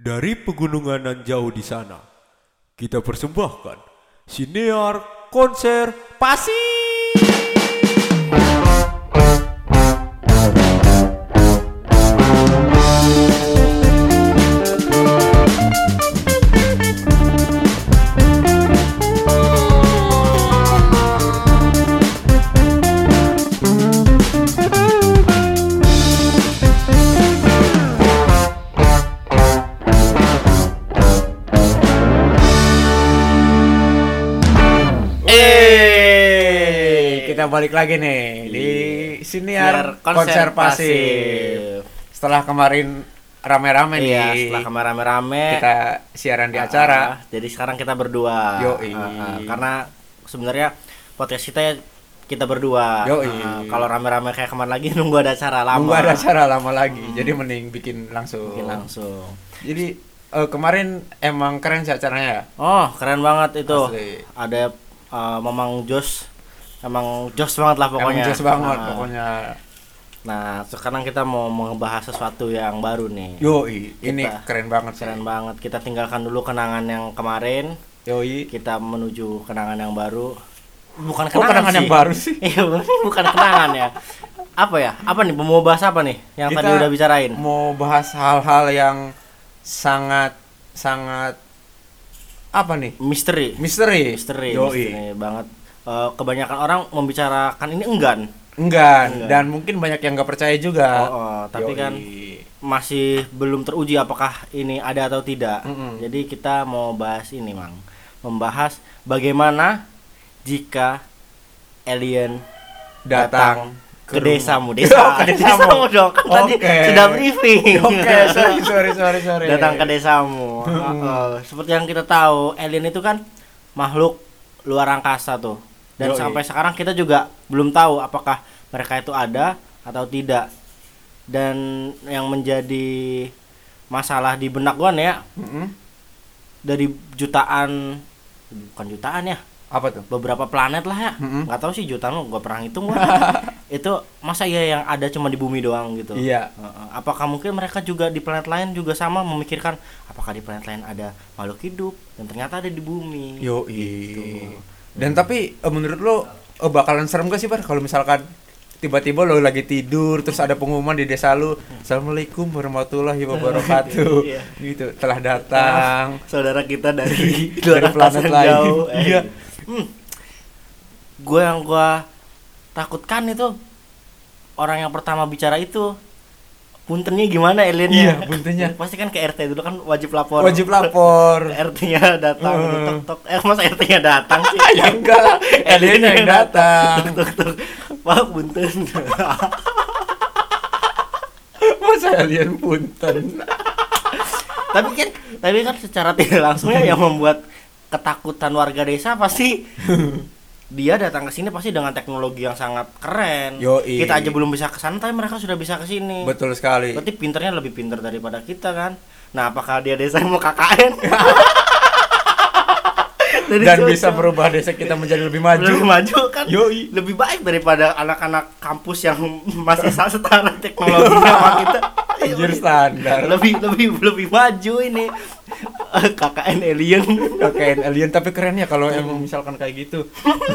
Dari pegunungan nan jauh di sana, kita persembahkan Sinear Konser Pasir. Balik lagi nih di siniar Siniar Konser konser pasif. Setelah kemarin rame-rame nih, Iya, setelah kemarin rame-rame kita siaran di ah, acara. jadi sekarang kita berdua. Yoi. Ah, ah, karena sebenarnya podcast kita ya kita berdua. Yoi. Ah, kalau rame-rame kayak kemarin lagi nunggu ada acara lama. Nunggu ada acara lama lagi, jadi mending bikin langsung. Bikin langsung. Jadi eh, kemarin emang keren sih acaranya ya. Oh, keren banget itu. Asli. Ada ah, Mamang Jos. Emang Jos banget lah pokoknya. Emang jos banget Ah. pokoknya. Nah, sekarang kita mau membahas sesuatu yang baru nih. Yoi, ini Kita- keren banget sih. Keren banget. Kita tinggalkan dulu kenangan yang kemarin. Yoi. kita menuju kenangan yang baru bukan Kok kenangan yang baru sih? iya bukan kenangan ya apa ya apa nih mau bahas apa nih yang Kita tadi udah bicarain Mau bahas hal-hal yang sangat sangat apa nih? misteri Misteri. misteri Yoi. misteri banget Eh, kebanyakan orang membicarakan ini enggan Enggak, Enggak. dan mungkin banyak yang nggak percaya juga. Oh, oh, tapi Yoi. kan masih belum teruji apakah ini ada atau tidak Mm-mm. jadi kita mau bahas ini mang membahas bagaimana jika alien datang ke desamu desa Oh, ke desamu. dong kan tadi Oke. sudah briefing Oke, sorry, sorry, sorry, sorry. datang ke desamu Hmm. Heeh. seperti yang kita tahu alien itu kan makhluk luar angkasa tuh dan Yoi. sampai sekarang kita juga belum tahu apakah mereka itu ada atau tidak dan yang menjadi masalah di benak gua nih ya Mm-mm. dari jutaan bukan jutaan ya Apa tuh? beberapa planet lah ya Mm-mm. nggak tahu sih jutaan lo gua pernah hitung gua itu masa iya yang ada cuma di bumi doang gitu Iya. Apakah mungkin mereka juga di planet lain juga sama memikirkan apakah di planet lain ada makhluk hidup dan ternyata ada di bumi Yoi. Gitu. Dan tapi eh, menurut lo eh, bakalan serem gak sih, Bar? Kalau misalkan tiba-tiba lo lagi tidur terus ada pengumuman di desa lu Assalamualaikum warahmatullahi wabarakatuh Iya. gitu telah datang saudara kita dari Dari planet lain. jauh eh. Iya. hmm. gue yang gua takutkan itu orang yang pertama bicara itu puntennya gimana aliennya Iya, puntennya. pasti kan ke RT dulu kan wajib lapor. Wajib lapor. RT-nya datang. Hmm. tok tok. Eh masa RT-nya datang sih? Ya enggak. Lah yang datang. tok tok pak punten. Masa alien punten? Tapi kan tapi kan secara tidak langsungnya yang membuat ketakutan warga desa pasti dia datang ke sini pasti dengan teknologi yang sangat keren. Yoi. Kita aja belum bisa ke sana tapi mereka sudah bisa ke sini. betul sekali Berarti pinternya lebih pinter daripada kita kan. Nah, apakah dia desa yang mau KKN? Dari dan bisa merubah desa kita menjadi lebih lebih maju maju kan? Yoi. lebih baik daripada anak-anak kampus yang masih setara teknologinya sama kita. Anjir standar. Lebih lebih lebih maju ini. KKN alien. KKN alien tapi keren ya kalau emang misalkan kayak gitu.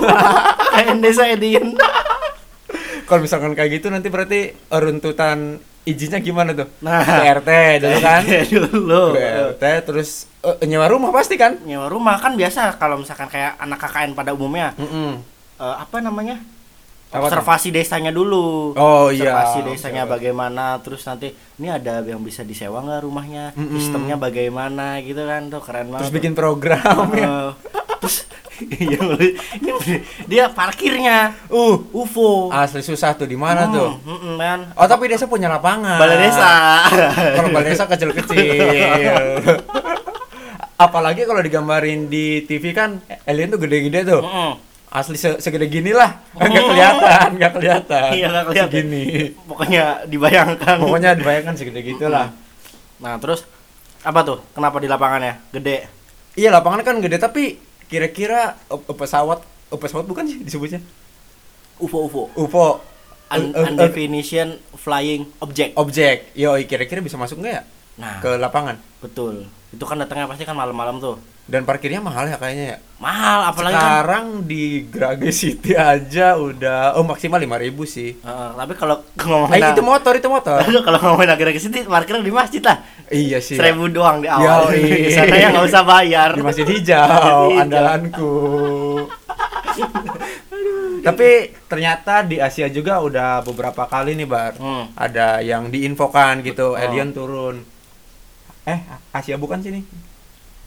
KKN desa alien. Kalau misalkan kayak gitu nanti berarti runtutan izinnya gimana tuh? Nah. ke RT dulu kan? Dulu. Ke RT terus eh, nyewa rumah pasti kan? Nyewa rumah kan biasa kalau misalkan kayak anak KKN pada umumnya. Mm-mm. eh, apa namanya? Apa observasi desanya dulu. Oh, iya. observasi desanya oke. bagaimana terus nanti ini ada yang bisa disewa nggak rumahnya? Mm-mm. sistemnya bagaimana? Gitu kan tuh keren terus banget bikin program ya. Eh, terus lu- ini dia parkirnya. Uh. UFO asli susah tuh di mana Hmm, tuh? mm, mm, kan oh tapi desa punya lapangan. Balai desa. Kalau balai desa kecil-kecil. Apalagi kalau digambarin di TV kan alien tuh gede-gede tuh. Mm-mm. asli se- segede gini lah. Nggak kelihatan nggak kelihatan. Iya, nggak kelihatan. segini. Pokoknya dibayangkan. Pokoknya dibayangkan segede gitulah nah terus apa tuh? Kenapa di lapangannya? Gede? Iya lapangan kan gede tapi kira-kira pesawat pesawat bukan sih disebutnya? UFO UFO UFO Un- undefinition flying object. Objek yo kira-kira bisa masuk nggak ya? Nah, ke lapangan. betul. Itu kan datangnya pasti kan malam-malam tuh. Dan parkirnya mahal ya kayaknya ya. Mahal apalagi kan. Sekarang di Grage City aja udah oh maksimal 5000 sih. Heeh, tapi kalau ngomongin itu motor, itu motor. Kalau ngomongin ke sini parkirnya di masjid lah. iya sih. Seribu doang di awal. Di sana ya nggak usah bayar. Di Masjid Hijau, andalanku. Tapi ternyata di Asia juga udah beberapa kali nih, Bar. Hmm. Ada yang diinfokan gitu, Betul. alien turun. Eh, Asia bukan sini.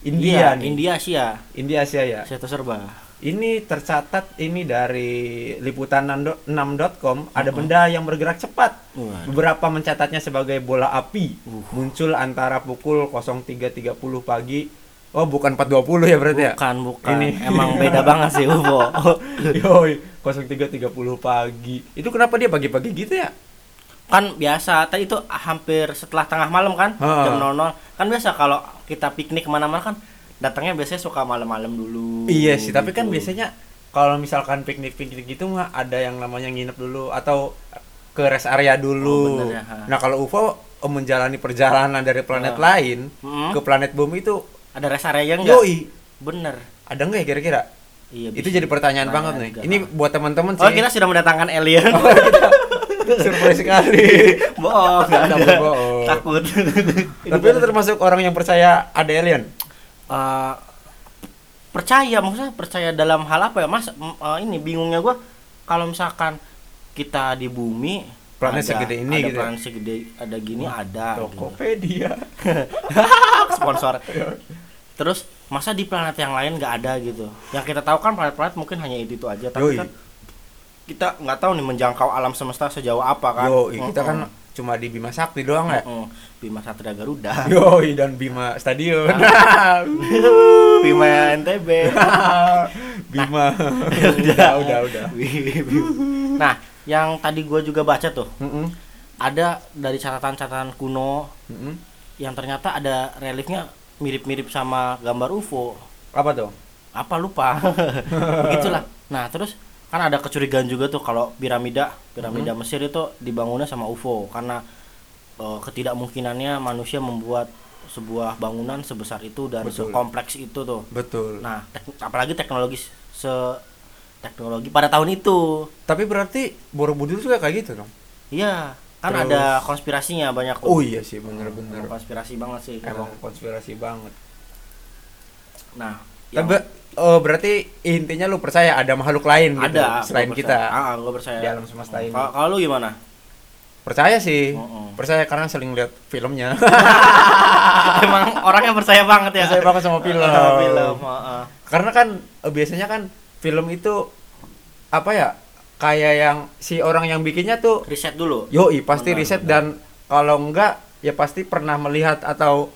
Iya, India nih. India Asia. India Asia ya. Asia serba. Ini tercatat ini dari liputan 6.com ada benda yang bergerak cepat. Waduh. Beberapa mencatatnya sebagai bola api. Uh. Muncul antara pukul 03.30 pagi. Oh, bukan 4.20 ya berarti ya? Bukan, bukan. Ini. Emang beda banget sih UFO. Yoi, 03.30 pagi. Itu kenapa dia pagi-pagi gitu ya? Kan biasa tadi itu hampir setelah tengah malam kan Ha. jam 00 kan biasa kalau kita piknik ke mana-mana kan datangnya biasanya suka malam-malam dulu Iya sih, tapi kan gitu. biasanya kalau misalkan piknik-piknik gitu mah ada yang namanya nginep dulu atau ke rest area dulu. Oh, ya, ha. nah, kalau UFO menjalani perjalanan dari planet Ha. lain Mm-mm. ke planet bumi itu ada rest area enggak yoi, bener ada nggak ya kira-kira? iya Itu jadi pertanyaan banget nih. Ini buat teman-teman oh sih. kita sudah mendatangkan alien surprise sekali. bohong nggak ada Takut bohong. takut Tapi lu termasuk orang yang percaya ada alien? Eh, percaya maksudnya percaya dalam hal apa ya mas eh, ini bingungnya gua kalau misalkan kita di bumi Planet ada- segede ini ada gitu ya? planet segede ada gini ada gitu. Tokopedia. sponsor terus masa di planet yang lain nggak ada gitu yang kita tahu kan planet-planet mungkin hanya itu itu aja tapi Yoi. kan kita nggak tahu nih menjangkau alam semesta sejauh apa kan Yo, kita kan cuma di Bima Sakti doang ya. Bima Satria Garuda Yoi dan Bima Stadion. Bima NTB Bima. udah, udah, udah. nah yang tadi gua juga baca tuh Mm-mm. ada dari catatan-catatan kuno Mm-mm. yang ternyata ada reliefnya mirip-mirip sama gambar UFO Apa tuh? apa lupa begitulah nah terus kan ada kecurigaan juga tuh kalau piramida piramida Hmm. Mesir itu dibangunnya sama UFO karena eh, ketidakmungkinannya manusia membuat sebuah bangunan sebesar itu dan Betul. sekompleks itu tuh Betul. nah tek- apalagi teknologi se teknologi pada tahun itu Tapi berarti Borobudur juga kayak gitu dong. iya kan Terus- ada konspirasinya banyak tuh Oh iya sih, bener-bener. konspirasi banget sih Emang konspirasi banget. nah yang- Tapi oh, berarti intinya lu percaya ada makhluk lain gitu ada selain kita. percaya. ah gua percaya di alam semesta ini. Kalau- lu gimana Percaya sih. Mm-mm. Percaya karena sering lihat filmnya. emang orangnya percaya banget ya Percaya banget sama film. film heeh. Karena kan eh, biasanya kan film itu apa ya? Kayak yang si orang yang bikinnya tuh riset dulu yoi pasti Benar, riset benar. dan kalau enggak ya pasti pernah melihat atau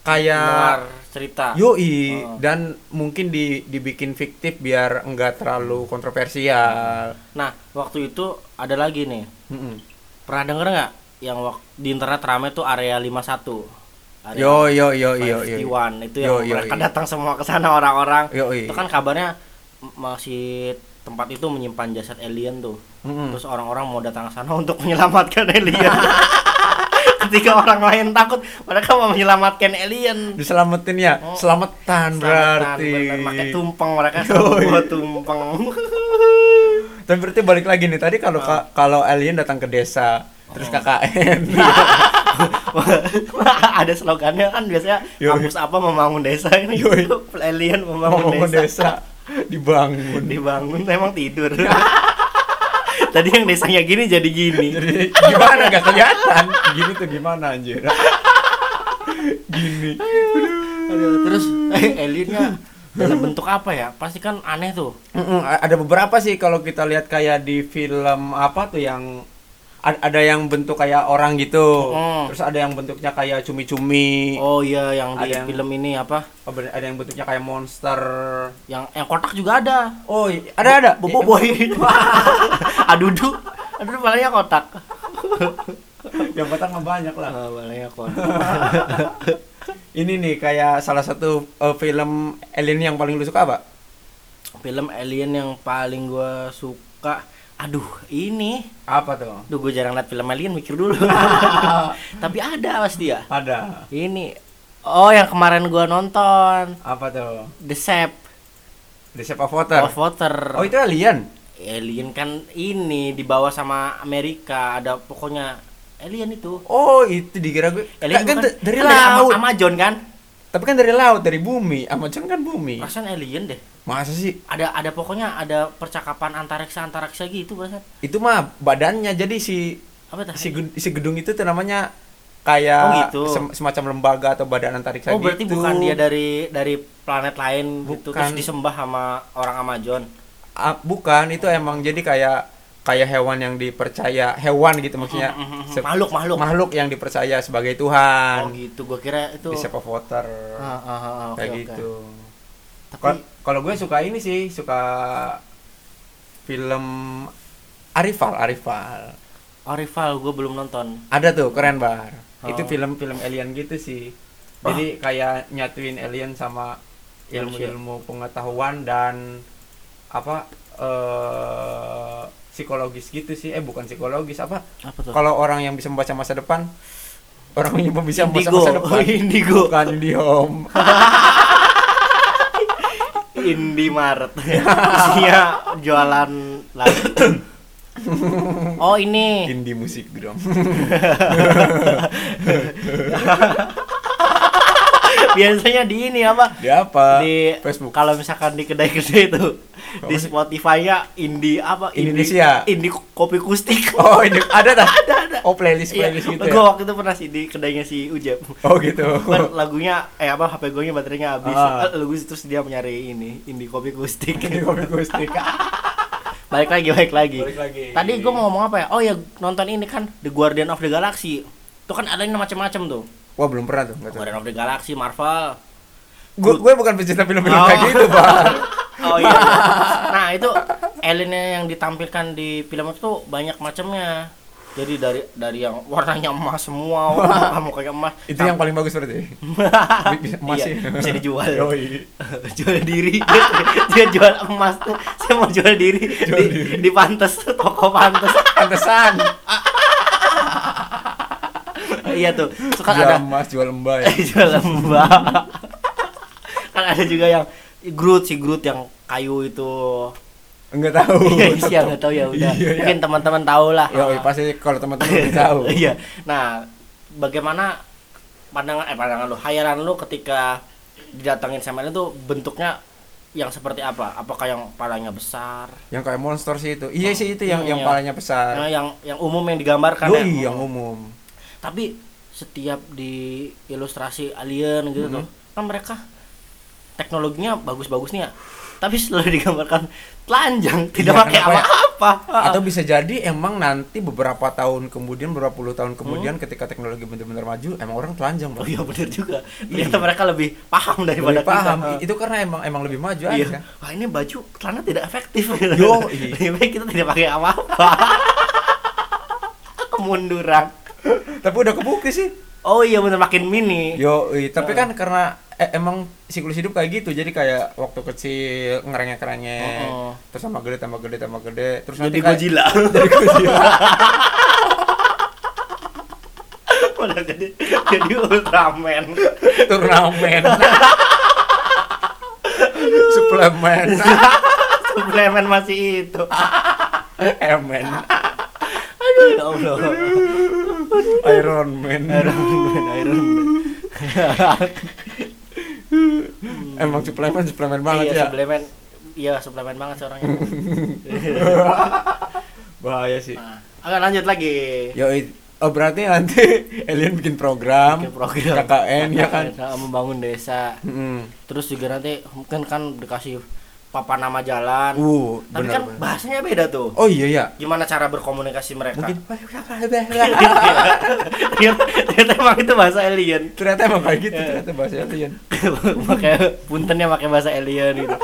kayak cerita yoi Oh. dan mungkin di dibikin fiktif biar enggak terlalu kontroversial. nah waktu itu ada lagi nih Mm-mm. pernah denger nggak yang di internet rame tuh area 51 area Yo yo yo yo yo. 51 itu Yo, yang yo, mereka yo. datang semua ke sana orang-orang itu kan kabarnya masih tempat itu menyimpan jasad alien tuh Mm-mm. terus orang-orang mau datang ke sana untuk menyelamatkan alien ketika orang lain takut mereka mau menyelamatkan alien Diselamatin ya. Oh. Selamatan berarti. pakai tumpeng mereka buat tumpeng Tapi berarti balik lagi nih tadi kalau Oh. ka- kalau alien datang ke desa terus KKN. ada slogannya kan biasanya Yoi. kampus apa membangun desa ini Yoi. alien membangun Ngomong desa. desa dibangun. dibangun emang tidur tadi yang desanya gini jadi gini Jadi gimana nggak kelihatan? Gini tuh gimana anjir? Gini. Aduh, terus eh, aliennya dalam bentuk apa ya pasti kan aneh tuh Mm-mm, a- ada beberapa sih kalau kita lihat kayak di film apa tuh yang ada yang bentuk kayak orang gitu. Mm. Terus ada yang bentuknya kayak cumi-cumi. oh iya yang di Ada yang- film ini apa Oh, ada yang bentuknya kayak monster. yang yang kotak juga ada Oh, ada ada. bobo boy adudu adudu palanya kotak yang kotak mah banyak lah. Ah, palanya kotak Ini nih kayak salah satu eh, film alien yang paling lu suka apa? film alien yang paling gua suka Aduh, ini. Apa tuh? Duh, gue jarang liat film alien mikir dulu. Tapi ada pasti ya. Ada. Ini. Oh, yang kemarin gua nonton. Apa tuh? The Shape The Shape of Water. of Water. Oh itu alien. Alien kan ini dibawa sama Amerika. Ada pokoknya alien itu. Oh itu dikira gue. Alien kan bukan- da- dari kan laut. Ama- Amazon kan? Tapi kan dari laut, dari bumi. Amazon kan bumi. Perasaan alien deh. Masa sih? Ada ada pokoknya ada percakapan antariksa antariksa gitu perasaan. Itu mah badannya jadi si Apa tah? si, ged- si gedung itu tuh namanya kayak Oh, gitu. sem- semacam lembaga atau badan antariksa Oh berarti gitu. bukan dia dari dari planet lain gitu terus Bukan. disembah sama orang Amazon. Ah, bukan, itu emang jadi kayak kayak hewan yang dipercaya, hewan gitu maksudnya. Se- makhluk makhluk. makhluk yang dipercaya sebagai Oh Tuhan. gitu, gua kira itu. Di Water. Ah, ah, ah, ah, kayak oke. gitu. Kalau gue suka ini sih, suka film Arifal, Arifal. Orival gue belum nonton. Ada tuh, keren bar. Itu Oh. film-film alien gitu sih. Jadi kayak nyatuin alien sama ilmu-ilmu pengetahuan dan apa eh psikologis gitu sih. Eh bukan psikologis apa? Apa tuh? Kalau orang yang bisa membaca masa depan, orang yang bisa membaca masa depan. Oh, Indigo. Bukan Indihome. Indomaret. Isinya jualan lagu. Oh ini Indie musik dong. biasanya di ini apa? Di apa? Di Facebook. Kalau misalkan di kedai-kedai itu di Spotify-nya indie apa? Indie- Indonesia. Indie, kopi kustik. Oh, ini ada dah. Ada, ada. Oh, playlist Iya, playlist gitu gue ya. waktu itu pernah sih di kedainya si Ujep. Oh, gitu. Kan lagunya eh apa HP gue nya baterainya habis. Ah. Eh, Lagu terus dia nyari ini indie kopi kustik. Ini kopi kustik. balik lagi, balik lagi. Balik lagi. Tadi gue mau ngomong apa ya? Oh ya nonton ini kan The Guardian of the Galaxy. Itu kan ada macam-macam tuh. Wah, belum pernah tuh. Guardian of the Galaxy, Marvel. Gue gue bukan pecinta film-film Oh. kayak gitu, Bang. Oh iya. nah itu aliennya yang ditampilkan di film itu tuh banyak macamnya. Jadi dari dari yang warnanya emas semua, warna mukanya emas. Itu yang paling bagus berarti. Emas Iya, sih. bisa dijual. Yoi. jual diri dia, dia jual emas tuh saya mau jual diri di, di pantes toko pantes Pantesan. iya tuh suka Jual ada emas, jual lembah ya. jual lembah kan ada juga yang Groot si Groot yang kayu itu Enggak tahu. iya sih nggak tahu ya udah Iya, iya. mungkin teman-teman tahu lah Yoi, pasti kalau teman-teman tahu. iya nah bagaimana pandangan eh pandangan lu hayalan lu ketika didatangin sama itu bentuknya yang seperti apa apakah yang palanya besar Yang kayak monster sih itu. Iya sih itu yang Hmm, yang iya. palanya besar. Nah, yang yang umum yang digambarkan ya. Yoi, yang umum. Tapi setiap di ilustrasi alien gitu tuh, kan mereka teknologinya bagus-bagus nih ya. Tapi selalu digambarkan telanjang, tidak Iya, pakai kenapa ya? apa-apa. Atau bisa jadi emang nanti beberapa tahun kemudian, beberapa puluh tahun kemudian Hmm. ketika teknologi benar-benar maju, emang orang telanjang, Oh iya benar juga. Ternyata mereka lebih paham Lebih daripada paham. kita. Itu karena emang emang lebih maju Iya. aja. Wah ini baju celana tidak efektif. Yo, iya. Lebih baik kita tidak pakai apa-apa. Kemunduran. Tapi udah kebukti sih. Oh iya benar makin mini. Yo, tapi kan karena eh, emang siklus hidup kayak gitu. Jadi kayak waktu kecil ngerengek-ngerengek, Oh. terus tambah gede, tambah gede, tambah gede, terus Jadi nanti Godzilla. Jadi Godzilla. Udah jadi jadi Ultraman. turnamen. Suplemen. Suplemen masih itu. Emen. Aduh ya Allah. Iron Man. Iron Man, Iron Man. Emang suplemen suplemen banget iya, ya. suplemen. Iya, suplemen banget sih orangnya. Bahaya sih. Nah, Oke, lanjut lagi. Yo, oh berarti nanti alien bikin program, Bikin program. KKN ya kan. KKN, membangun desa. Mm. Terus juga nanti mungkin kan dikasih papan nama jalan. Uh, Tapi bener, kan bener. bahasanya beda tuh. Oh iya ya. Gimana cara berkomunikasi mereka? Mungkin ternyata, emang itu bahasa alien. ternyata emang kayak gitu ternyata bahasa alien. pakai puntennya pakai bahasa alien gitu.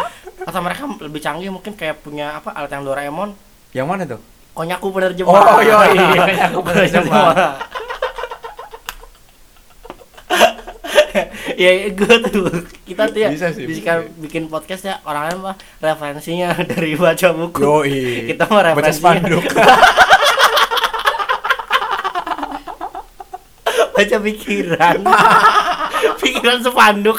Atau mereka lebih canggih mungkin kayak punya apa alat yang Doraemon Yang mana tuh? konyaku penerjemah. Oh, iya, iya, konyaku penerjemah. ya gue tuh. Kita tuh ya Bisa sih, bisa bikin podcast ya orangnya mah referensinya dari baca buku. Yoi. kita mah Baca referensinya. spanduk. baca pikiran. Pikiran sepanduk.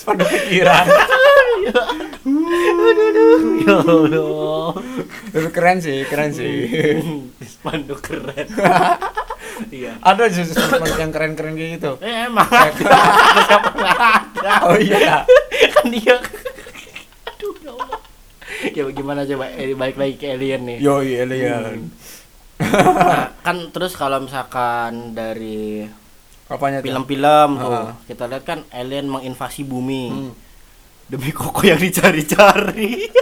Spanduk pikiran. ya Allah. Keren sih, keren sih. spanduk keren iya Ada justru spanduk yang keren-keren kayak gitu. eh, emang ada siapa nggak ada Oh iya. kan dia aduh ya Allah ya bagaimana coba eh, balik lagi ke alien nih Yoi, alien. Nah, kan terus kalau misalkan dari Apanya tuh? film-film tuh Ah. kita lihat kan alien menginvasi bumi Hmm. demi koko yang dicari-cari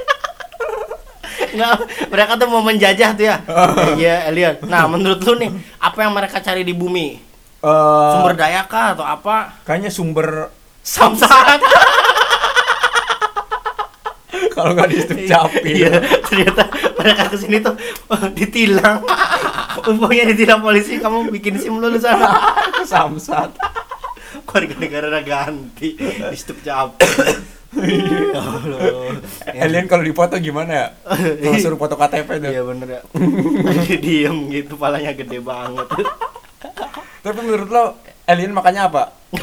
Nggak, mereka tuh mau menjajah tuh ya. Iya alien nah menurut lu nih apa yang mereka cari di bumi? Eh, sumber daya kah atau apa? kayaknya sumber samsat. Kalau nggak di situ capil. iya ternyata mereka ke sini tuh oh, ditilang. Umpamanya ditilang polisi kamu bikin sim lu di sana. Samsat. warga negara ganti di stup capek ya Allah Alien kalau dipoto gimana ya? Kalau suruh foto KTP tuh. iya bener ya Dia diem gitu palanya gede banget Tapi menurut lo alien makannya apa?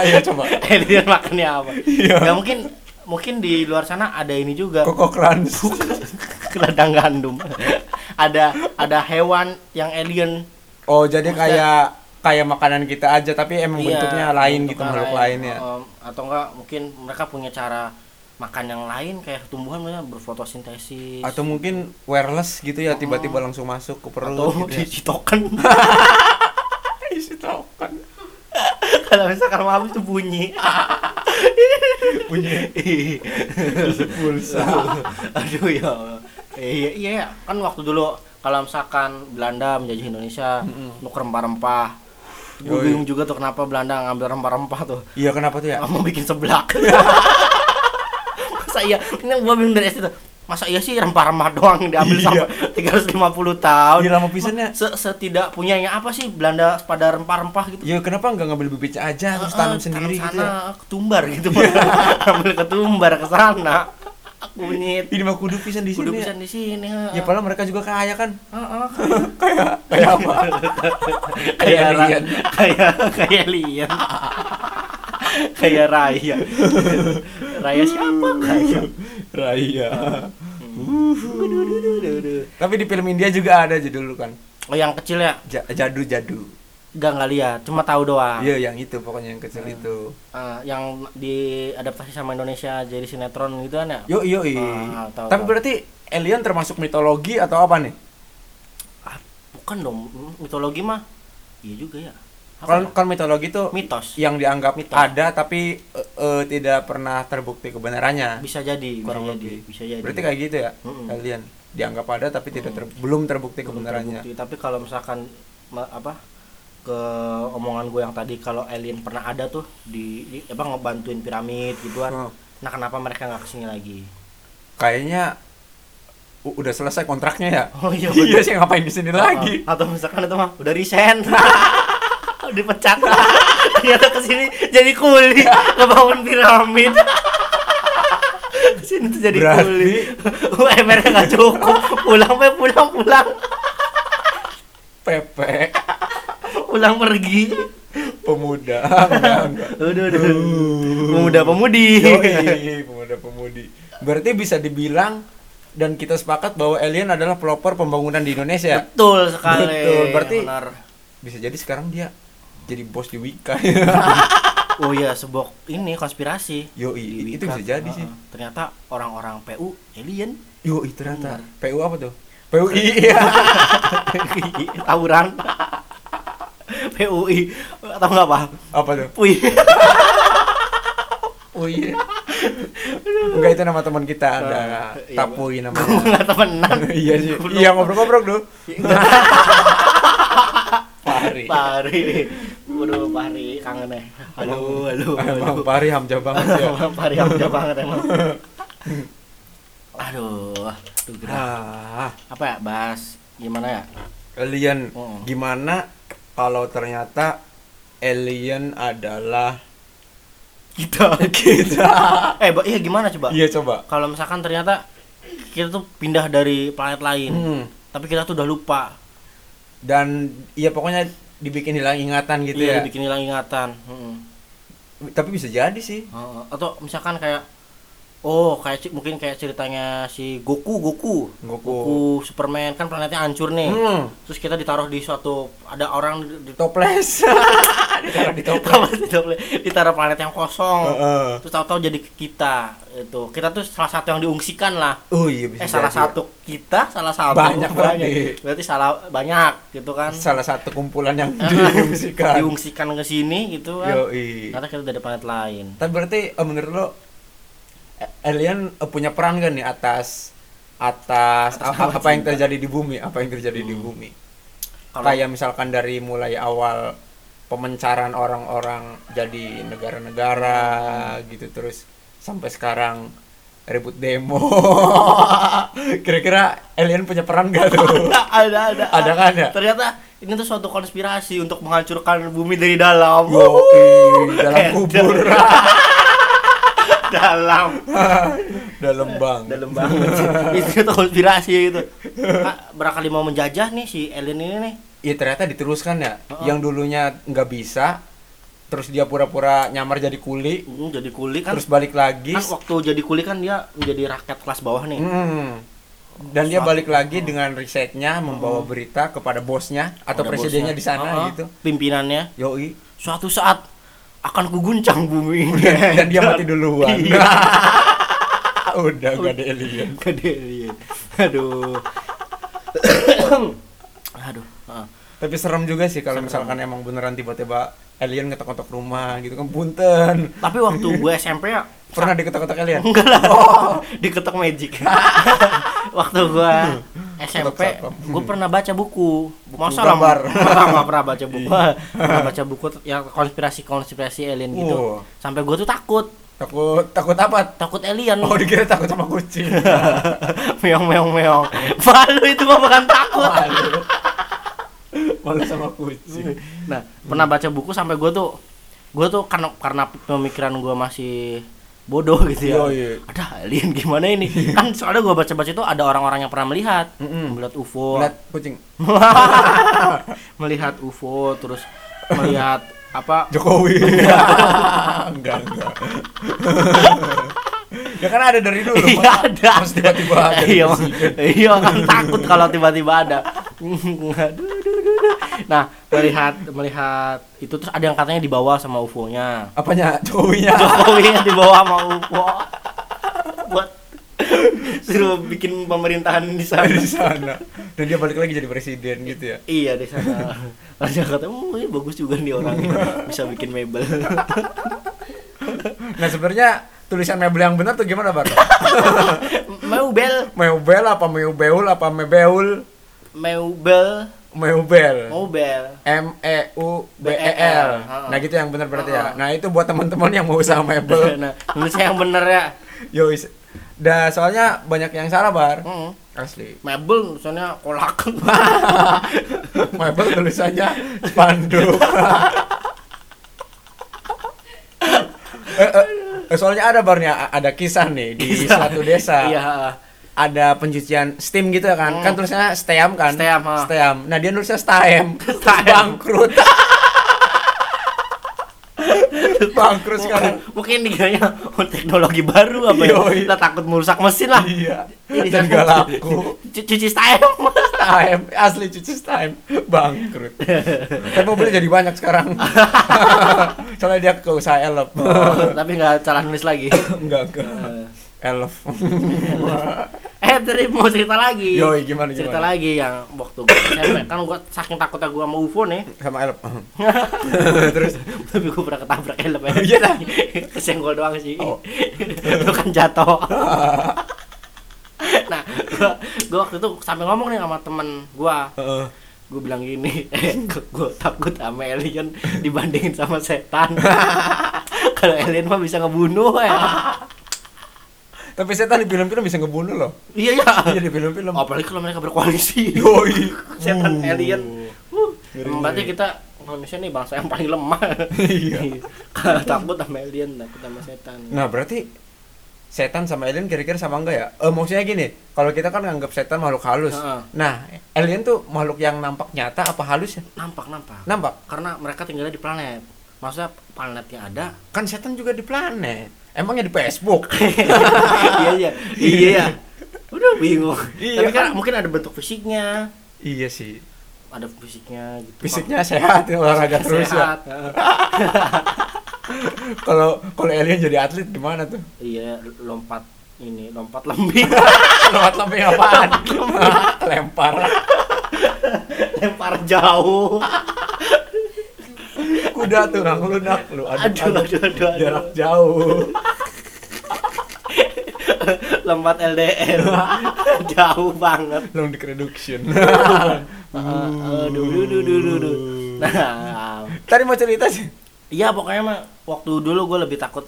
Iya coba. alien makannya apa Iya. ya mungkin mungkin di luar sana ada ini juga Koko crunch. ladang gandum ada ada hewan yang alien Oh jadi Maksudnya- kayak kayak makanan kita aja tapi emang Iya, bentuknya lain gitu makhluk lain ya. Um, atau enggak mungkin mereka punya cara makan yang lain kayak tumbuhan misalnya berfotosintesis Atau mungkin wireless gitu ya tiba-tiba langsung masuk ke perut atau gitu ya. di token Isi token. kalau misalkan mau habis tuh bunyi Punya isi pulsa. aduh ya. Eh, iya iya ya. kan waktu dulu kalau misalkan Belanda menjajah Indonesia nuker rempah-rempah gue bingung juga tuh kenapa Belanda ngambil rempah-rempah tuh. Iya kenapa tuh ya? mau bikin seblak. Masa iya? Ini gue bingung dari SD tuh masa iya sih rempah-rempah doang diambil Iya. sampai 350 tahun? Iya lama pisannya. Se setidak punyanya apa sih Belanda pada rempah-rempah gitu? Ya kenapa nggak ngambil bibitnya aja terus tanam ah, sendiri tanam gitu ya? ketumbar gitu ambil ketumbar ke sana kunyit Ini mah kudu pisan di kudu sini. bisa Ya. di sini ha. ya padahal mereka juga kaya kan. Heeh, kayak kayak apa? ra- alien. kayak kayak lian kayak raya raya siapa raya Raya. Tapi di film India juga ada judul kan. oh yang kecil ya Ja- jadu jadu. Gak nggak lihat cuma tahu doang Iya yang itu pokoknya yang kecil itu. Ah, yang diadaptasi sama Indonesia jadi sinetron gitu kan ya Yo yo tahu, Tapi tahu. berarti alien termasuk mitologi atau apa nih? Ah, bukan dong mitologi mah iya juga ya Kalau ya? kan mitologi itu mitos yang dianggap Mitos. ada tapi eh, eh, tidak pernah terbukti kebenarannya. bisa jadi Kurang bisa jadi lebih. bisa jadi Berarti kayak gitu ya? Mm-mm. Alien dianggap ada tapi tidak ter- belum terbukti Belum kebenarannya. terbukti. tapi kalau misalkan apa ke omongan gue yang tadi kalau alien pernah ada tuh di, di apa ngebantuin piramid gituan Oh. nah kenapa mereka nggak ke sini lagi? Kayaknya u- udah selesai kontraknya ya. oh iya Iya sih ngapain di sini lagi? atau misalkan itu mah udah resign. Dipecat. Ternyata ke sini jadi kuli ngebangun piramid. Ke sini tuh jadi Berarti- kuli. UMR nya nggak cukup. Pulang pulang pulang. Pepe pulang pergi pemuda enggak enggak. udah udah pemuda pemudi Yoi, pemuda pemudi. Berarti bisa dibilang dan kita sepakat bahwa alien adalah pelopor pembangunan di Indonesia. betul sekali Betul, berarti- benar Bisa jadi sekarang dia jadi bos di Wika. oh iya sebuah ini konspirasi Yoi, Di itu bisa jadi sih. Heeh. ternyata orang-orang PU alien Yoi, ternyata. Benar. PU apa tuh? PUI. Iya. tawuran PUI atau nggak apa apa tuh? Pui UI. Enggak itu nama teman kita ada Iya, Tapui gue namanya. nggak temenan iya sih. Iya ngobrol-ngobrol tuh. Pari. Pari Waduh Pari kangen ya halo halo Emang Pari hamja banget ya. Pari hamja banget emang aduh tuh gerah. Ah, apa ya bahas gimana ya alien Oh. gimana kalau ternyata alien adalah kita kita. eh Ba- iya gimana coba Iya coba. kalau misalkan ternyata kita tuh pindah dari planet lain Hmm. tapi kita tuh udah lupa Dan iya pokoknya dibikin hilang ingatan gitu iya ya. bikin hilang ingatan Mm-mm. Tapi bisa jadi sih. Heeh. atau misalkan kayak oh kayak mungkin kayak ceritanya si Goku Goku Goku. Superman kan planetnya hancur nih Hmm. terus kita ditaruh di suatu ada orang di, di Toples. Ditaruh di toples. ditaruh, ditaruh planet yang kosong Heeh. terus tahu-tahu jadi kita itu kita tuh salah satu yang diungsikan lah Oh iya bisa eh salah jadi satu kita salah satu Banyak berarti. berarti salah banyak gitu kan Salah satu kumpulan yang diungsikan. diungsikan ke sini gitu kan Yoi. ternyata kita dari planet lain Tapi berarti eh, menurut lo alien eh, punya peran kan nih atas atas, Atas a- nama apa yang terjadi di bumi, apa yang terjadi di Hmm. bumi. Kalau- Kayak misalkan dari mulai awal pemencaran orang-orang jadi negara-negara gitu terus sampai sekarang ribut demo. Kira-kira alien punya peran gak tuh? ada ada Ada kan ya? ternyata ini tuh suatu konspirasi untuk menghancurkan bumi dari dalam Yoi, dalam kubur. Dalam dalam bang. dalam banget sih. itu tuh konspirasi Kak, barangkali mau menjajah nih si alien ini nih Iya ternyata diteruskan ya. Heeh. Yang dulunya nggak bisa, terus dia pura-pura nyamar jadi kuli, Hmm, jadi kuli kan terus balik lagi. kan waktu jadi kuli kan dia menjadi rakyat kelas bawah nih Hmm. Dan dia balik lagi dengan risetnya membawa berita kepada bosnya atau Ada presidennya bosnya. di sana Heeh, gitu. pimpinannya Yoi. suatu saat akan kuguncang bumi Dan dia mati duluan. Iya. Udah gak ada alien. Gede alien. aduh aduh. Tapi serem juga sih kalau misalkan emang beneran tiba-tiba alien ngetok-ngetok rumah gitu kan punten. tapi waktu gue SMP ya Pernah diketok-ketok alien? enggak lah diketok magic waktu gue SMP gue pernah baca buku masa gambar. lah nggak pernah baca buku pernah baca buku yang konspirasi konspirasi alien gitu Wow. sampai gue tuh takut Takut takut apa? takut alien Oh dikira takut sama kucing. meong meong meong malu itu mah bukan takut Malu. Malu sama kucing. nah pernah baca buku sampai gue tuh gue tuh karena karena pemikiran gue masih bodoh gitu ya Iya, iya. ada alien gimana ini kan soalnya gue baca baca itu ada orang-orang yang pernah melihat Mm-mm. melihat UFO Lihat kucing. melihat UFO terus melihat apa Jokowi. enggak, enggak. ya kan ada dari dulu. iya ada tiba-tiba ada. iya iya kan takut kalau tiba-tiba ada nah melihat melihat itu terus ada yang katanya dibawa sama UFO-nya Apanya? Jokowinya. Jokowi yang dibawa sama UFO buat suruh bikin pemerintahan di sana di sana. Dan dia balik lagi jadi presiden gitu ya. iya di sana Langsung kata oh ini bagus juga nih orangnya bisa bikin mebel Nah, sebenarnya tulisan mebel yang benar tuh gimana, Bar? mebel Meubel apa meubeul apa mebeul? mebel Meubel. mobel M E U B E L. Ha. Nah, gitu yang benar berarti ya. Nah, itu buat teman-teman yang mau usaha mebel. nah yang bener ya Yo, dah soalnya banyak yang salah, Bar. Mm. Asli. mebel tulisannya kolak Mebel tulisannya spanduk. Eh, eh, eh, soalnya ada barnya ada kisah nih di Kisah. suatu desa. iya Ada pencucian steam gitu kan. Hmm. Kan tulisannya steam kan? Steam, ha. Steam. Nah, dia nulisnya. Staem. Bangkrut. Bangkrut sekarang. mungkin dikiranya oh, teknologi baru apa ya kita takut merusak mesin lah Iya. Ini Dan kan- gak laku. Cu- cuci style Staem, asli cuci staem. Bangkrut. Tapi mobilnya jadi banyak sekarang. Soalnya dia ke usaha elop. Oh, tapi nggak salah nulis lagi enggak, enggak. Elf. Eh tadi mau cerita lagi Yoi, gimana cerita gimana? lagi yang waktu gue SMP kan gue saking takutnya gue sama UFO nih Sama elf. Terus tapi gue pernah ketabrak helm ya Iya dah. kesenggol doang sih Oh. lu kan jatuh nah gue gue waktu itu sampai ngomong nih sama temen gue Heeh. gue bilang gini eh gue takut sama alien dibandingin sama setan kalau alien mah bisa ngebunuh ya Tapi setan di film-film bisa ngebunuh loh. iya ya Iya di film-film. apalagi kalau mereka berkoalisi Yoi. setan Uh. alien Uh, berarti kita manusia nih bangsa yang paling lemah. Iya. Takut sama alien, takut sama setan. Nah, berarti setan sama alien kira-kira sama enggak ya? Eh, maksudnya gini, kalau kita kan nganggap setan makhluk halus. Heeh. Nah, alien tuh makhluk yang nampak nyata apa halus ya? nampak nampak. Nampak. Karena mereka tinggalnya di planet. Maksudnya planetnya ada. Kan setan juga di planet. Emangnya di Facebook? iya iya. Iya. Udah bingung. Iya, Tapi kan, kan? mungkin ada bentuk fisiknya. iya sih. Ada fisiknya gitu. Fisiknya sehat, ya, olahraga terus ya. Sehat. Heeh. Kalau kalau alien jadi atlet gimana tuh? Iya, lompat ini, lompat lembing. Lewat lempeng apaan? Lempar. Lempar jauh. Kuda tuh nang lunak lu. Aduh, aduh, aduh, aduh. Jarak jauh. lompat LDR. jauh banget. Long reduction. Aduh, aduh, aduh, aduh, aduh, aduh. Nah, Tadi mau cerita sih. iya pokoknya mah waktu dulu gue lebih takut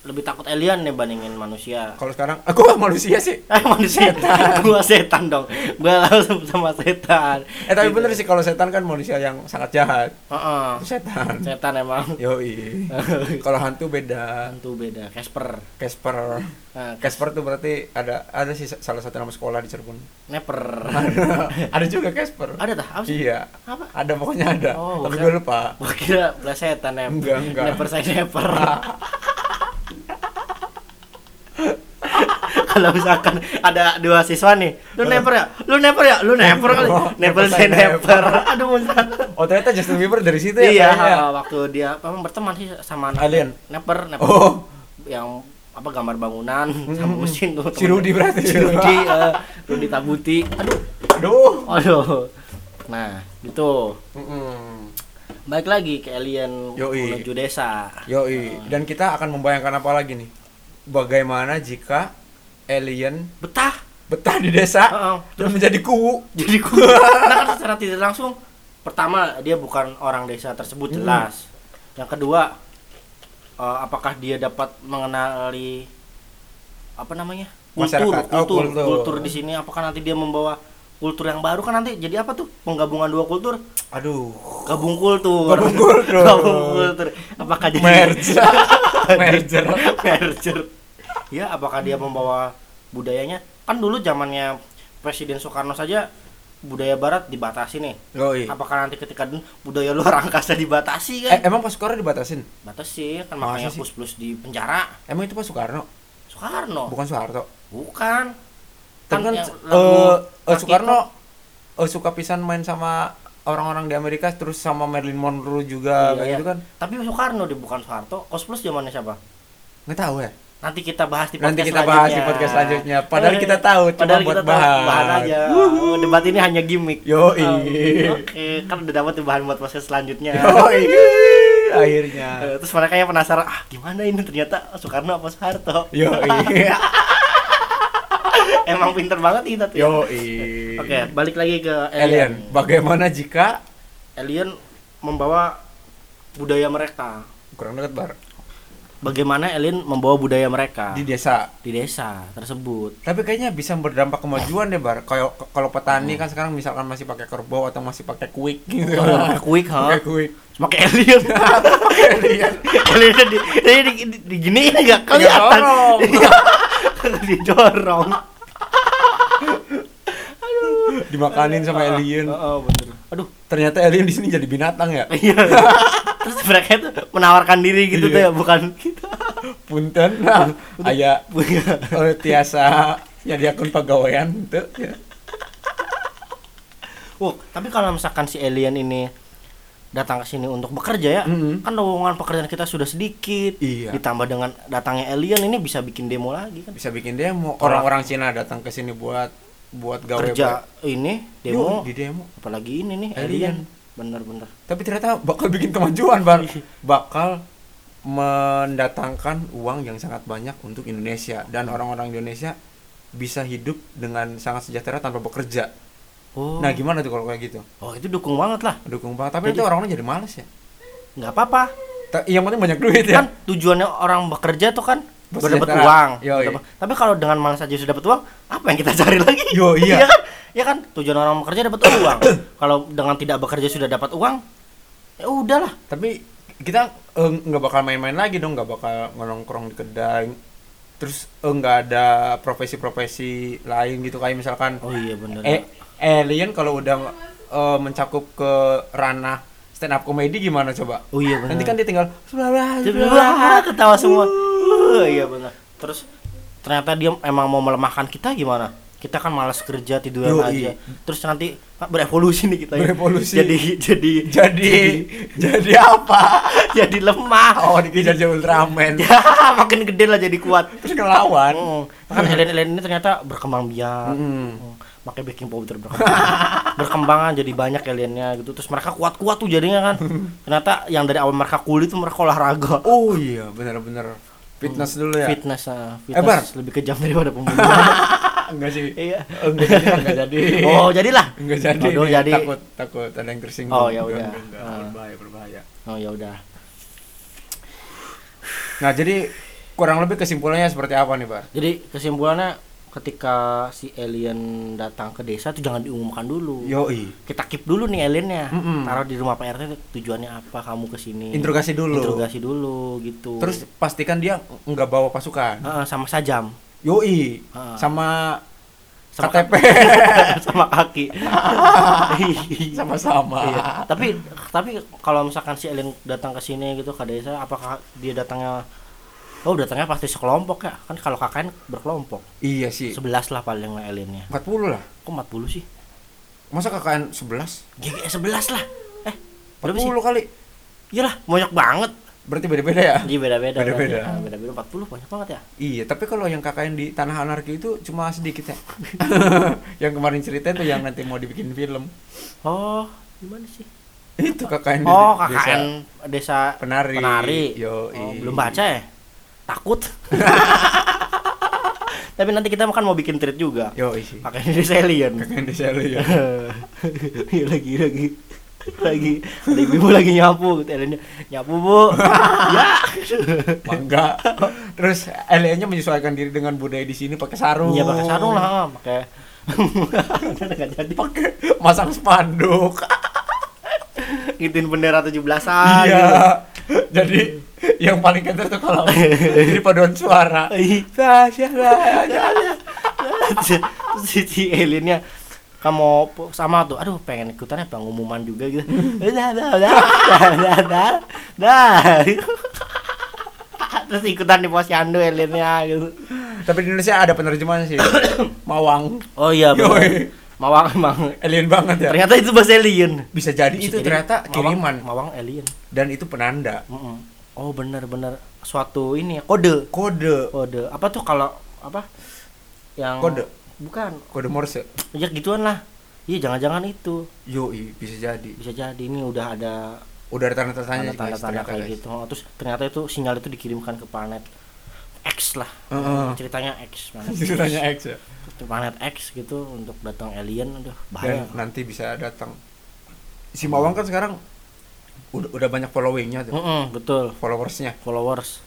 lebih takut alien nih bandingin manusia. Kalau sekarang aku manusia sih. Eh manusia, gua setan dong. Gua langsung sama setan. Eh tapi Gitu. bener sih kalau setan kan manusia yang sangat jahat. Heeh. Itu setan. Setan emang. Yoi. kalau hantu beda. Hantu beda, Casper. Casper. Nah, Casper tuh berarti ada ada sih salah satu nama sekolah di Cirebon. Neper. ada juga Casper. Ada dah, apa sih? Iya. Apa? Ada pokoknya ada. Oh, tapi gue lupa. Gua kira setan em. Enggak, enggak. Neper saya neper. Kalau misalkan ada dua siswa nih, lu neper ya, lu neper ya, lu neper kali, Oh, saya saya neper. Aduh, muncrat. Oh ternyata Justin Bieber dari situ ya? Iya, kayaknya. waktu dia memang berteman sih sama Alien. neper, neper Oh. yang apa gambar bangunan sama mesin tuh. Si Rudy berarti. Si Rudy, eh, Rudy Tabuti. Aduh, Aduh. aduh. Nah, gitu. Baik lagi ke alien Yoi. menuju desa. Yoi. Dan kita akan membayangkan apa lagi nih? Bagaimana jika alien Betah. betah di desa Heeh. dan menjadi kuwu? Jadi gua nah kan secara tidak langsung pertama dia bukan orang desa tersebut Hmm. jelas. Yang kedua eh, apakah dia dapat mengenali apa namanya? kultur, Masyarakat. Oh, kultur, kultur. kultur di sini apakah nanti dia membawa kultur yang baru kan nanti jadi apa tuh penggabungan dua kultur Aduh. gabung kultur Gabung kultur. Gabung kultur. apakah jadi Merge. Merger. merger ya apakah dia membawa budayanya kan dulu zamannya Presiden Soekarno saja budaya barat dibatasi nih Yoi. apakah nanti ketika budaya luar angkasa dibatasi Eh, kan emang Pak Soekarno dibatasin? batasi kan Masa makanya plus plus di penjara Emang itu Pak Soekarno? Soekarno Bukan Soeharto. bukan Kan kan eh, lagu eh, Rocky Soekarno eh, suka pisan main sama orang-orang di Amerika terus sama Marilyn Monroe juga Iya, kayak iya. gitu kan. tapi Soekarno dia bukan Soeharto Kos plus zamannya siapa Nggak tahu ya. nanti kita bahas di Nanti podcast kita bahas di podcast selanjutnya. Padahal kita tahu, cuma Padahal buat bahan. bahan aja Oh, debat ini hanya gimmick Yoi. Oh, oke kan udah dapat bahan buat podcast selanjutnya Yoi. Akhirnya. Eh, terus mereka yang penasaran ah gimana ini ternyata Soekarno apa Soeharto Yoi. emang pinter banget kita tuh ya. Oke balik lagi ke Alien. alien Bagaimana jika alien membawa budaya mereka kurang dekat bar bagaimana alien membawa budaya mereka di desa? di desa tersebut Tapi kayaknya bisa berdampak kemajuan deh bar. Kalau kalau petani kan sekarang misalkan masih pakai kerbau atau masih pakai kuik gitu. Oh, pakai kuik ha Pakai kuik. pakai alien Alien. alien di, di, di, di, di gini nggak kelihatan Didorong. didorong Dimakanin sama alien. oh, bener aduh Ternyata alien di sini jadi binatang ya. iya terus mereka itu menawarkan diri gitu Iya. tuh ya bukan kita Punten. Nah, aya punya eh, tiasa jadi akun pegawaian tuh. Ya. Oh, tapi kalau misalkan si alien ini datang ke sini untuk bekerja ya, Mm-mm. kan lowongan pekerjaan kita sudah sedikit. Iya. Ditambah dengan datangnya alien ini bisa bikin demo lagi kan. Bisa bikin demo. Orang-orang Cina datang ke sini buat buat gawe Kerja ini demo. demo, di demo. apalagi ini nih Alien. alien. Bener-bener. Tapi ternyata bakal bikin kemajuan, Bang. Bakal mendatangkan uang yang sangat banyak untuk Indonesia dan orang-orang Indonesia bisa hidup dengan sangat sejahtera tanpa bekerja. Oh. Nah, gimana tuh kalau kayak gitu? oh, itu dukung banget lah. Dukung banget. Tapi Jadi- itu orang-orang jadi males ya. nggak apa-apa. Yang penting banyak duit ya. Kan tujuannya orang bekerja tuh kan berdapat Bersejahtera. uang. Yoi. Berdapat- Tapi kalau dengan malas aja sudah dapat uang, apa yang kita cari lagi? Yo, iya. kan? ya kan tujuan orang bekerja dapat uang kalau dengan tidak bekerja sudah dapat uang ya udahlah tapi kita eh, nggak bakal main-main lagi dong nggak bakal nongkrong di kedai terus eh, nggak ada profesi-profesi lain gitu kayak misalkan oh iya bener eh alien kalau udah eh, mencakup ke ranah stand up comedy gimana coba oh iya bener nanti kan dia tinggal Wah, ketawa semua Uh, iya benar. Terus ternyata dia emang mau melemahkan kita gimana? Kita kan malas kerja tiduran Yoi. aja. Terus nanti berevolusi nih kita ya. Berevolusi. jadi jadi jadi jadi apa? Jadi lemah. Oh dikejar jadi Ultraman. Ya makin gede lah jadi kuat. Terus ngelawan Hmm, kan alien-alien ini ternyata berkembang biak. Hmm. Hmm, pakai baking powder berkembang berkembangan jadi banyak aliennya gitu. Terus mereka kuat-kuat tuh jadinya kan. Ternyata yang dari awal mereka kulit tuh mereka olahraga. Oh iya benar-benar fitness dulu ya? Fitness ah, Eh, Bar. fitness lebih kejam daripada pembunuhan. Enggak sih. Iya. Enggak jadi enggak jadi. Oh jadilah. Enggak jadi. Nih. jadi. takut takut ada yang tersinggung. Oh, ya udah. Ah. berbahaya berbahaya. Oh ya udah. Nah jadi kurang lebih kesimpulannya seperti apa nih Bar? Jadi kesimpulannya ketika si alien datang ke desa tuh jangan diumumkan dulu. Yoi. Kita keep dulu nih aliennya. Mm-mm. taruh di rumah Pak RT tujuannya apa? Kamu ke sini interogasi dulu. Interogasi dulu gitu. Terus pastikan dia nggak bawa pasukan. Heeh, sama sajam. Yoi. Ah. sama sama KTP sama kaki. Sama-sama. Iya. tapi tapi kalau misalkan si alien datang ke sini gitu ke desa apakah dia datangnya oh datangnya pasti sekelompok ya. Kan kalau KKN berkelompok. Iya sih. 11 lah paling aliennya 40 lah. Kok 40 sih? Masa KKN 11 GGS 11 lah. Eh 40 sih? Kali. Iyalah banyak banget. Berarti beda-beda ya? Iya beda-beda Beda-beda. Ah, beda-beda. 40 banyak banget ya? Iya, tapi kalau yang KKN di Tanah Anarki itu cuma sedikit ya. yang kemarin cerita itu yang nanti mau dibikin film. oh gimana sih? Itu KKN oh desa KKN desa, Penari. penari. Yo, oh, belum baca ya takut tapi nanti kita kan mau bikin treat juga Yo, isi. alien KKN desa lu ya. Lagi lagi lagi ada ibu lagi nyapu gitu aliennya nyapu bu ya Mangga. Terus aliennya menyesuaikan diri dengan budaya di sini pakai sarung. iya pakai sarung lah pakai nggak jadi Pakai masang spanduk. ngituin bendera 17-an iya. Jadi yang paling kenter tuh kalau jadi paduan suara. Tasya Terus si, aliennya kamu sama tuh aduh pengen ikutan ya pengumuman juga gitu. Dah dah dah dah dah dah terus ikutan di posyandu aliennya gitu. Tapi di Indonesia ada penerjemahan sih. Mawang. oh iya mawang emang Alien banget ya. ternyata itu bahasa alien Bisa jadi Bisa itu jadi ternyata mawang- kiriman. Mawang alien dan itu penanda. Mm-mm. Oh bener suatu ini ya kode kode kode apa tuh kalau apa yang Kode? bukan kode Morse. ya gituan lah iya jangan-jangan itu Yoi, bisa jadi. bisa jadi ini udah ada Udah ada tanda-tandanya guys, tanda-tanda ternyata, kayak guys. gitu Oh, terus ternyata itu sinyal itu dikirimkan ke planet X lah Heeh. ceritanya X planet Ceritanya X ya. X. planet X gitu untuk datang alien Dan bahaya nanti bisa datang. Si Mawang kan sekarang udah, udah banyak followingnya tuh, Mm-mm, betul followersnya. followers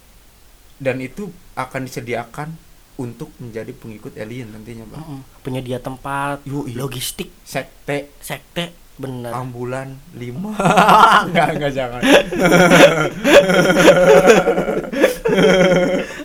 Dan itu akan disediakan untuk menjadi pengikut alien nantinya, bang. Mm-mm. penyedia tempat Yoi. logistik Sekte sekte bener ambulan lima enggak enggak jangan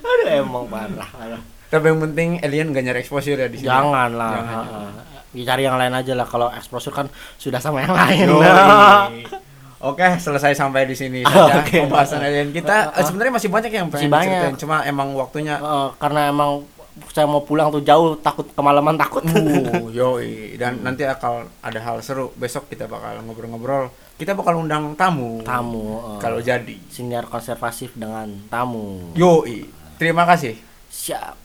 aduh emang parah tapi yang penting alien gak nyari exposure ya di sini jangan lah Jangan. cari yang lain aja lah kalau exposure kan sudah sama yang lain Yoi. Oke, selesai sampai di sini saja Oke. pembahasan alien kita. Eh, Ah, ah. sebenarnya masih banyak yang Masih pengen banyak. cuma emang waktunya Heeh, karena emang saya mau pulang tuh jauh takut kemalaman takut uh, yoi dan nanti akan ada hal seru. Besok kita bakal ngobrol-ngobrol. Kita bakal undang tamu. tamu eh, Kalau jadi. siniar konservatif dengan tamu Yoi. Terima kasih. siap